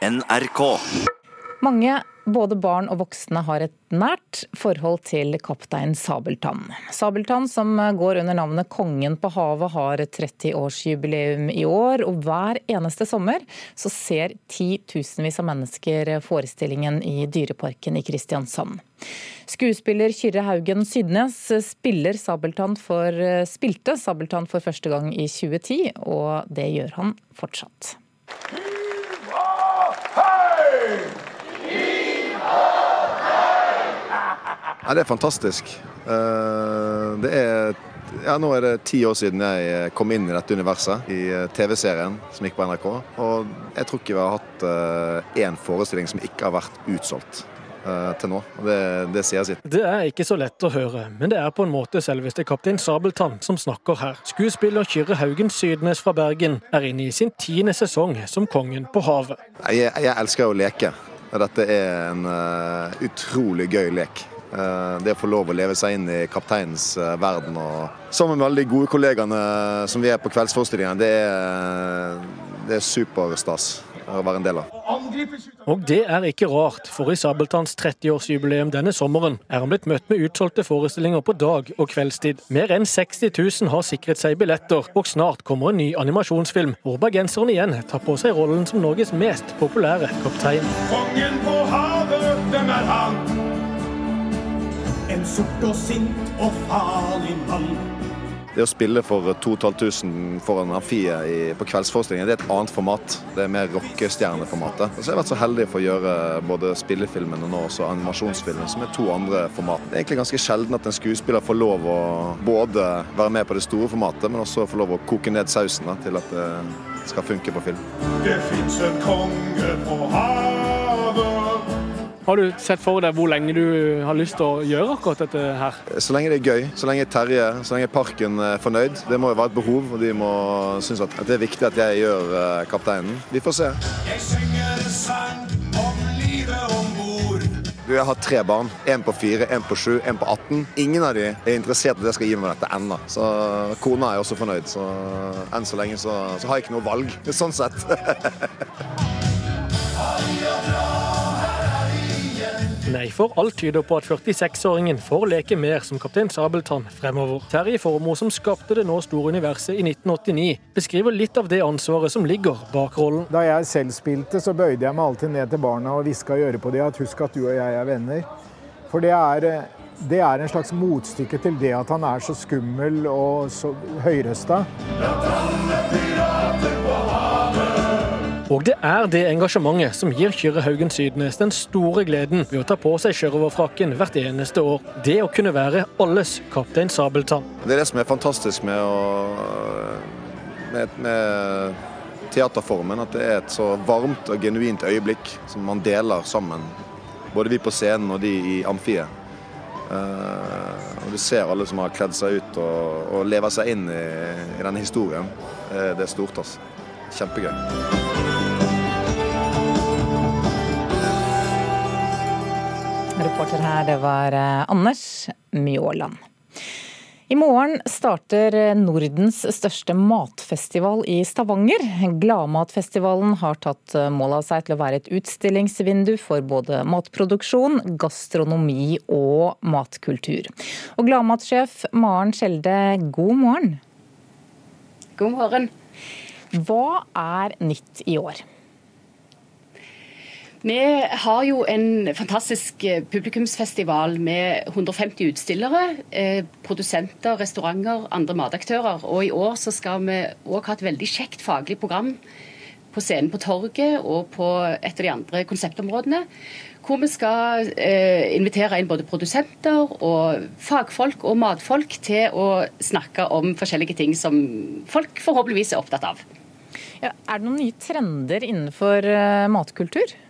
NRK. Mange, både barn og voksne, har et nært forhold til kaptein Sabeltann. Sabeltann, som går under navnet Kongen på havet, har 30-årsjubileum i år. Og hver eneste sommer så ser titusenvis av mennesker forestillingen i Dyreparken i Kristiansand. Skuespiller Kyrre Haugen Sydnes spiller Sabeltann for, spilte Sabeltann for første gang i 2010, og det gjør han fortsatt. Ja, det er fantastisk. Eh, det er ja, Nå er det ti år siden jeg kom inn i dette universet, i eh, TV-serien som gikk på NRK. Og jeg tror ikke vi har hatt én forestilling som ikke har vært utsolgt til nå. det, det, sier sitt. Det er ikke så lett å høre, men det er på en måte selveste kaptein Sabeltann som snakker her. Skuespiller Kyrre Haugen Sydnes fra Bergen er inne i sin tiende sesong som kongen på havet. Jeg, jeg elsker å leke. Dette er en uh, utrolig gøy lek. Uh, det å få lov å leve seg inn i kapteinens uh, verden og sammen med alle de gode kollegaene som vi er på kveldsforestillingen, det er, det er superstas å være en del av. Og det er ikke rart, for i Sabeltanns 30-årsjubileum denne sommeren er han blitt møtt med utsolgte forestillinger på dag- og kveldstid. Mer enn 60 000 har sikret seg billetter, og snart kommer en ny animasjonsfilm hvor bergenseren igjen tar på seg rollen som Norges mest populære kaptein. Kongen på havet, hvem er han? En sort og sint og farlig mann. Det å spille for 2500 foran amfiet på kveldsforestillingen, det er et annet format. Det er mer rockestjerneformatet. Så jeg har vært så heldig for å gjøre både spillefilmen og nå også animasjonsfilmen, som er to andre format. Det er egentlig ganske sjelden at en skuespiller får lov å både være med på det store formatet, men også få lov å koke ned sausen da, til at det skal funke på film. Det fins en konge på havet. Har du sett for deg hvor lenge du har lyst til å gjøre akkurat dette her? Så lenge det er gøy, så lenge Terje, så lenge Parken er fornøyd. Det må jo være et behov, og de må synes at det er viktig at jeg gjør eh, kapteinen. Vi får se. Jeg synger en sang om livet om bord. Du, jeg har tre barn. Én på fire, én på sju, én på 18. Ingen av de er interessert i at jeg skal gi meg dette ennå. Så kona er også fornøyd. Så enn så lenge så, så har jeg ikke noe valg. Sånn sett. Nei, for alt tyder på at 46-åringen får leke mer som kaptein Sabeltann fremover. Terje Formoe, som skapte det nå store universet i 1989, beskriver litt av det ansvaret som ligger bak rollen. Da jeg selv spilte, så bøyde jeg meg alltid ned til barna og hviska i øret på dem at husk at du og jeg er venner. For det er, det er en slags motstykke til det at han er så skummel og så høyrøsta. Og det er det engasjementet som gir Kyrre Haugen Sydnes den store gleden ved å ta på seg sjørøverfrakken hvert eneste år. Det å kunne være alles kaptein Sabeltann. Det er det som er fantastisk med, å, med, med teaterformen. At det er et så varmt og genuint øyeblikk som man deler sammen. Både vi på scenen og de i amfiet. Uh, og Du ser alle som har kledd seg ut og, og lever seg inn i, i denne historien. Uh, det er stort. altså. Kjempegøy. Her, det var eh, Anders Mjåland. I morgen starter Nordens største matfestival i Stavanger. Gladmatfestivalen har tatt mål av seg til å være et utstillingsvindu for både matproduksjon, gastronomi og matkultur. Og Gladmatsjef Maren Skjelde, god morgen. God morgen. Hva er nytt i år? Vi har jo en fantastisk eh, publikumsfestival med 150 utstillere, eh, produsenter, restauranter, andre mataktører. Og i år så skal vi òg ha et veldig kjekt faglig program på scenen på Torget og på et av de andre konseptområdene. Hvor vi skal eh, invitere inn både produsenter og fagfolk og matfolk til å snakke om forskjellige ting som folk forhåpentligvis er opptatt av. Ja, er det noen nye trender innenfor matkultur?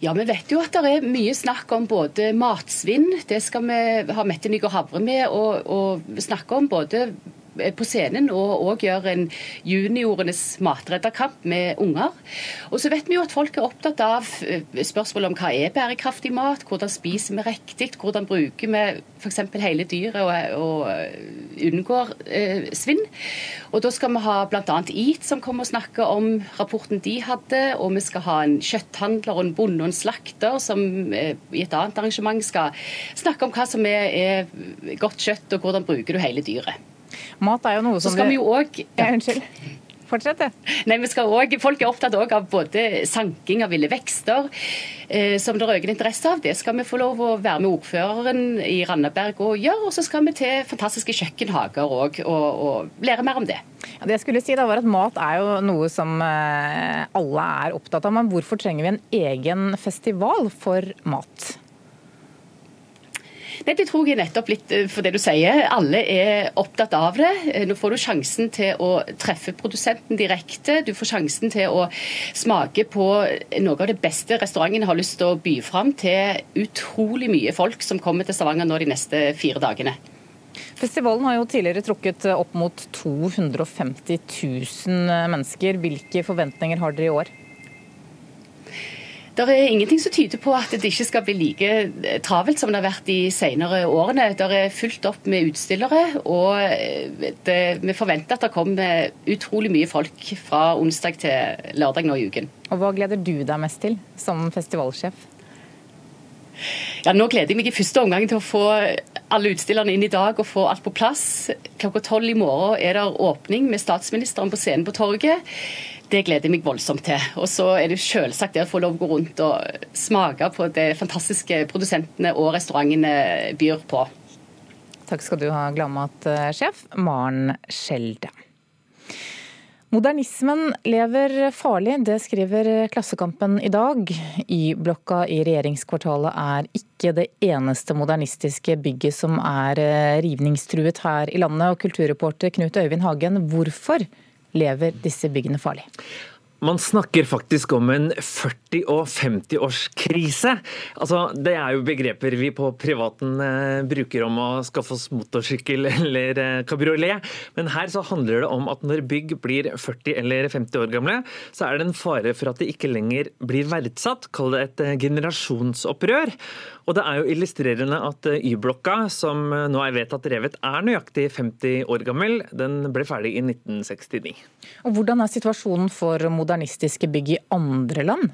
Ja, Vi vet jo at det er mye snakk om både matsvinn, det skal vi ha Mette Nygaard Havre med og, og snakke om. Både på scenen og òg gjør en juniorenes matredderkamp med unger. Og så vet vi jo at folk er opptatt av spørsmål om hva er bærekraftig mat, hvordan spiser vi riktig, hvordan bruker vi f.eks. hele dyret og, og unngår eh, svinn. Og Da skal vi ha bl.a. EAT som kommer og snakker om rapporten de hadde, og vi skal ha en kjøtthandler og en bonde og en slakter som eh, i et annet arrangement skal snakke om hva som er, er godt kjøtt, og hvordan bruker du hele dyret. Mat er jo noe som Så skal vi jo òg ja. Unnskyld. Fortsett, Nei, vi skal også, Folk er opptatt av både sanking av ville vekster, eh, som det er økende interesse av. Det skal vi få lov å være med ordføreren i Randaberg og gjøre. Og så skal vi til fantastiske kjøkkenhager òg og, og, lære mer om det. Ja, det jeg skulle si da var at Mat er jo noe som eh, alle er opptatt av. Men hvorfor trenger vi en egen festival for mat? Nei, Det tror jeg nettopp litt eh, for det du sier. Alle er opptatt av det. Eh, nå får du sjansen til å treffe produsenten direkte. Du får sjansen til å smake på noe av det beste restauranten har lyst til å by fram til utrolig mye folk som kommer til Stavanger nå de neste fire dagene. Festivalen har jo tidligere trukket opp mot 250 000 mennesker. Hvilke forventninger har dere i år? Det er ingenting som tyder på at det ikke skal bli like eh, travelt som det har vært de senere årene. Det er fullt opp med utstillere, og eh, det, vi forventer at det kommer utrolig mye folk fra onsdag til lørdag nå i uken. Og Hva gleder du deg mest til som festivalsjef? Ja, Nå gleder jeg meg i første omgang til å få alle utstillerne inn i dag og få alt på plass. Klokka tolv i morgen er det åpning med statsministeren på scenen på torget det gleder jeg meg voldsomt til. Og så er det selvsagt det å få lov å gå rundt og smake på det fantastiske produsentene og restaurantene byr på. Takk skal du ha, Gladmat-sjef Maren Skjelde. Modernismen lever farlig, det skriver Klassekampen i dag. Y-blokka i regjeringskvartalet er ikke det eneste modernistiske bygget som er rivningstruet her i landet. Og kulturreporter Knut Øyvind Hagen, hvorfor lever disse byggene farlig. Man snakker faktisk om en 40- og 50-årskrise. Altså, det er jo begreper vi på privaten eh, bruker om å skaffe oss motorsykkel eller eh, kabriolet. Men her så handler det om at når bygg blir 40 eller 50 år gamle, så er det en fare for at det ikke lenger blir verdsatt. Kall det et eh, generasjonsopprør. Og det er jo illustrerende at Y-blokka, som nå er vedtatt revet, er nøyaktig 50 år gammel. Den ble ferdig i 1969. Og Hvordan er situasjonen for modernistiske bygg i andre land?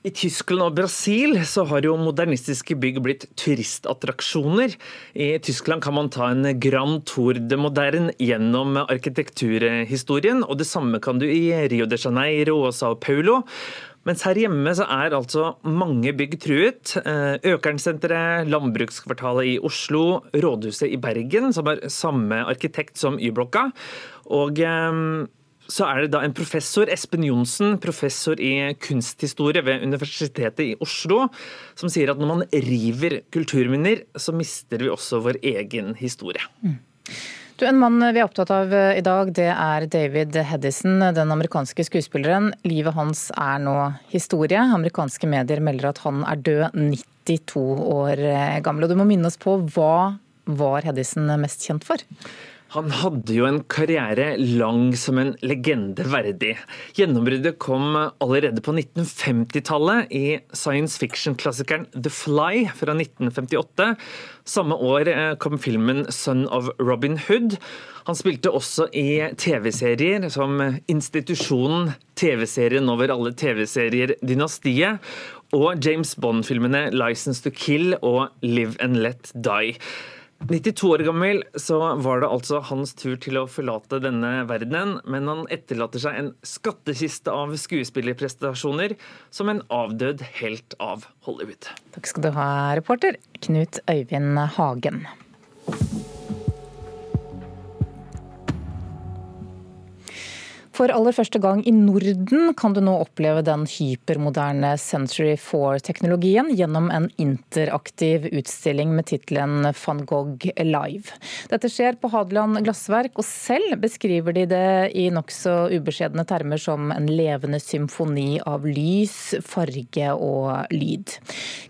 I Tyskland og Brasil så har jo modernistiske bygg blitt turistattraksjoner. I Tyskland kan man ta en Grand Tour de Moderne gjennom arkitekturhistorien, og det samme kan du i Rio de Janeiro og Sao Paulo. Mens her hjemme så er altså mange bygg truet. Eh, Økernsenteret, Landbrukskvartalet i Oslo, Rådhuset i Bergen, som har samme arkitekt som Y-blokka. Og eh, så er det da en professor, Espen Johnsen, professor i kunsthistorie ved Universitetet i Oslo, som sier at når man river kulturminner, så mister vi også vår egen historie. Mm. Du, en mann vi er opptatt av eh, i dag, det er David Hedison, den amerikanske skuespilleren. Livet hans er nå historie. Amerikanske medier melder at han er død 92 år eh, gammel. Og du må minne oss på hva var Hedison mest kjent for? Han hadde jo en karriere lang som en legende verdig. Gjennombruddet kom allerede på 1950-tallet i science fiction-klassikeren The Fly fra 1958. Samme år eh, kom filmen Son of Robin Hood. Han spilte også i TV-serier som Institusjonen, TV-serien over alle TV-serier Dynastiet, og James Bond-filmene License to Kill og Live and Let Die. 92 år gammel så var det altså hans tur til å forlate denne verdenen, men han etterlater seg en skattkiste av skuespillerprestasjoner som en avdød helt av Hollywood. Takk skal du ha, reporter Knut Øyvind Hagen. For aller første gang i Norden kan du nå oppleve den hypermoderne Century 4-teknologien gjennom en interaktiv utstilling med tittelen Van Gogh Live. Dette skjer på Hadeland Glassverk, og selv beskriver de det i nokså ubeskjedne termer som en levende symfoni av lys, farge og lyd.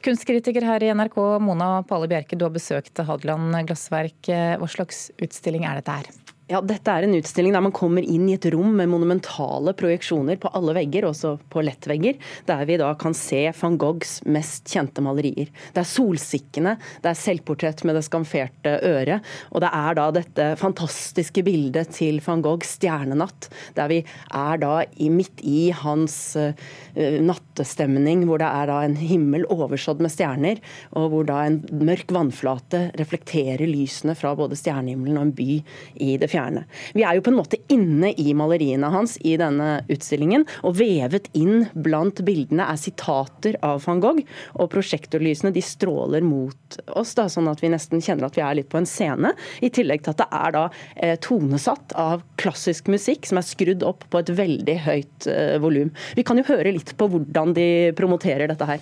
Kunstkritiker her i NRK, Mona Pale Bjerke, du har besøkt Hadeland Glassverk. Hva slags utstilling er dette her? Ja, Dette er en utstilling der man kommer inn i et rom med monumentale projeksjoner på alle vegger, også på lettvegger, der vi da kan se van Goghs mest kjente malerier. Det er solsikkene, det er selvportrett med det skamferte øret, og det er da dette fantastiske bildet til van Goghs 'Stjernenatt', der vi er da midt i hans uh, nattestemning, hvor det er da en himmel oversådd med stjerner, og hvor da en mørk vannflate reflekterer lysene fra både stjernehimmelen og en by i det fjerne fjerne. Vi er jo på en måte inne i maleriene hans i denne utstillingen, og vevet inn blant bildene er sitater av van Gogh, og prosjektorlysene de stråler mot oss, da, sånn at vi nesten kjenner at vi er litt på en scene. I tillegg til at det er da eh, tonesatt av klassisk musikk som er skrudd opp på et veldig høyt eh, volum. Vi kan jo høre litt på hvordan de promoterer dette her.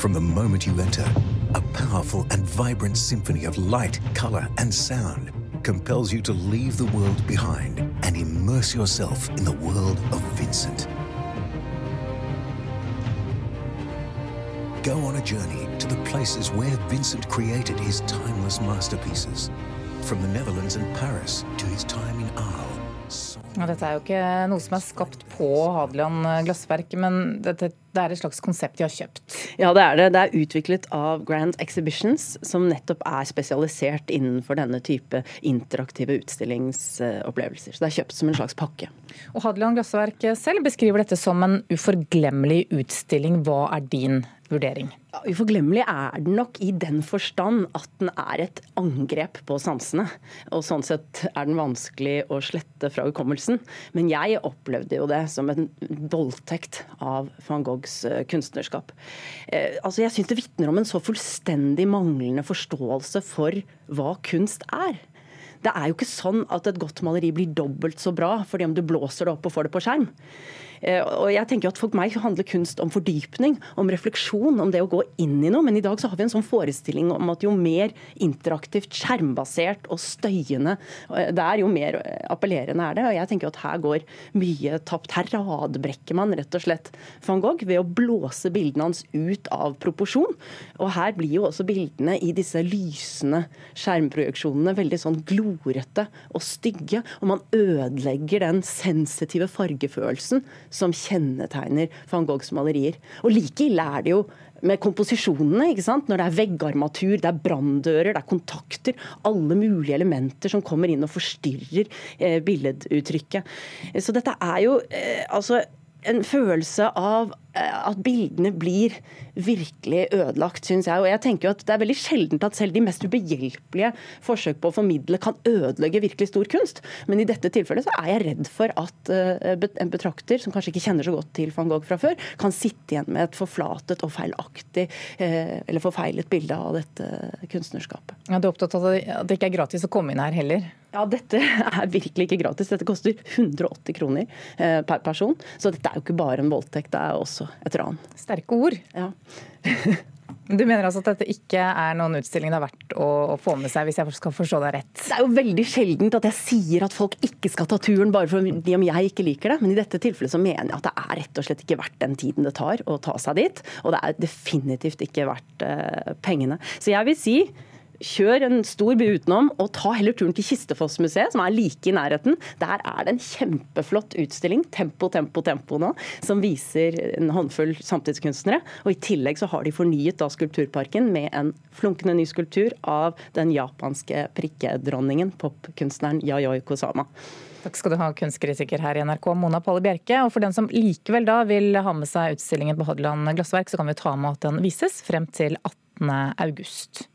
From the moment you enter, a powerful and vibrant symphony of light, color, and sound compels you to leave the world behind and immerse yourself in the world of Vincent. Go on a journey to the places where Vincent created his timeless masterpieces. From the Netherlands and Paris to his time in Arles. Dette er jo ikke noe som er skapt på Hadeland glassverk, men dette, det er et slags konsept de har kjøpt? Ja, det er det. Det er utviklet av Grand Exhibitions, som nettopp er spesialisert innenfor denne type interaktive utstillingsopplevelser. Så det er kjøpt som en slags pakke. Og Hadeland glassverk selv beskriver dette som en uforglemmelig utstilling. Hva er din vurdering? Ja, uforglemmelig er den nok i den forstand at den er et angrep på sansene. Og sånn sett er den vanskelig å slette fra hukommelsen. Men jeg opplevde jo det som en voldtekt av van Goghs eh, kunstnerskap. Eh, altså jeg syns det vitner om en så fullstendig manglende forståelse for hva kunst er. Det er jo ikke sånn at et godt maleri blir dobbelt så bra fordi om du blåser det opp og får det på skjerm. Eh, og jeg tenker at For meg handler kunst om fordypning, om refleksjon, om det å gå inn i noe. Men i dag så har vi en sånn forestilling om at jo mer interaktivt, skjermbasert og støyende eh, det er, jo mer eh, appellerende er det. Og jeg tenker at her går mye tapt. Her radbrekker man rett og slett van Gogh ved å blåse bildene hans ut av proporsjon. Og her blir jo også bildene i disse lysende skjermprojeksjonene veldig sånn glorete og stygge. Og man ødelegger den sensitive fargefølelsen som kjennetegner van Goghs malerier. Og like ille er det jo med komposisjonene. ikke sant? Når det er veggarmatur, det er branndører, det er kontakter. Alle mulige elementer som kommer inn og forstyrrer eh, billeduttrykket. Så dette er jo eh, altså en følelse av eh, at bildene blir virkelig ødelagt, syns jeg. Og jeg tenker jo at Det er veldig sjeldent at selv de mest ubehjelpelige forsøk på å formidle kan ødelegge virkelig stor kunst. Men i dette tilfellet så er jeg redd for at eh, en betrakter som kanskje ikke kjenner så godt til van Gogh fra før, kan sitte igjen med et forflatet og feilaktig eh, eller forfeilet bilde av dette kunstnerskapet. Ja, du er opptatt av at det ikke er gratis å komme inn her heller? Ja, dette er virkelig ikke gratis. Dette koster 180 kroner eh, per person. Så dette er jo ikke bare en voldtekt, det er også et ran. Sterke ord. Ja. Du mener altså at dette ikke er noen utstilling det er verdt å, få med seg, hvis jeg skal forstå deg rett? Det er jo veldig sjeldent at jeg sier at folk ikke skal ta turen bare fordi om jeg ikke liker det. Men i dette tilfellet så mener jeg at det er rett og slett ikke verdt den tiden det tar å ta seg dit. Og det er definitivt ikke verdt uh, pengene. Så jeg vil si Kjør en stor by utenom, og ta heller turen til Kistefossmuseet, som er like i nærheten. Der er det en kjempeflott utstilling, Tempo, tempo, tempo nå, som viser en håndfull samtidskunstnere. Og i tillegg så har de fornyet da skulpturparken med en flunkende ny skulptur av den japanske prikkedronningen, popkunstneren Yayoi Kosama. Takk skal du ha, kunstkritiker her i NRK, Mona Palle Bjerke. Og for den som likevel da vil ha med seg utstillingen på Hadeland Glassverk, så kan vi ta med at den vises frem til 18. august.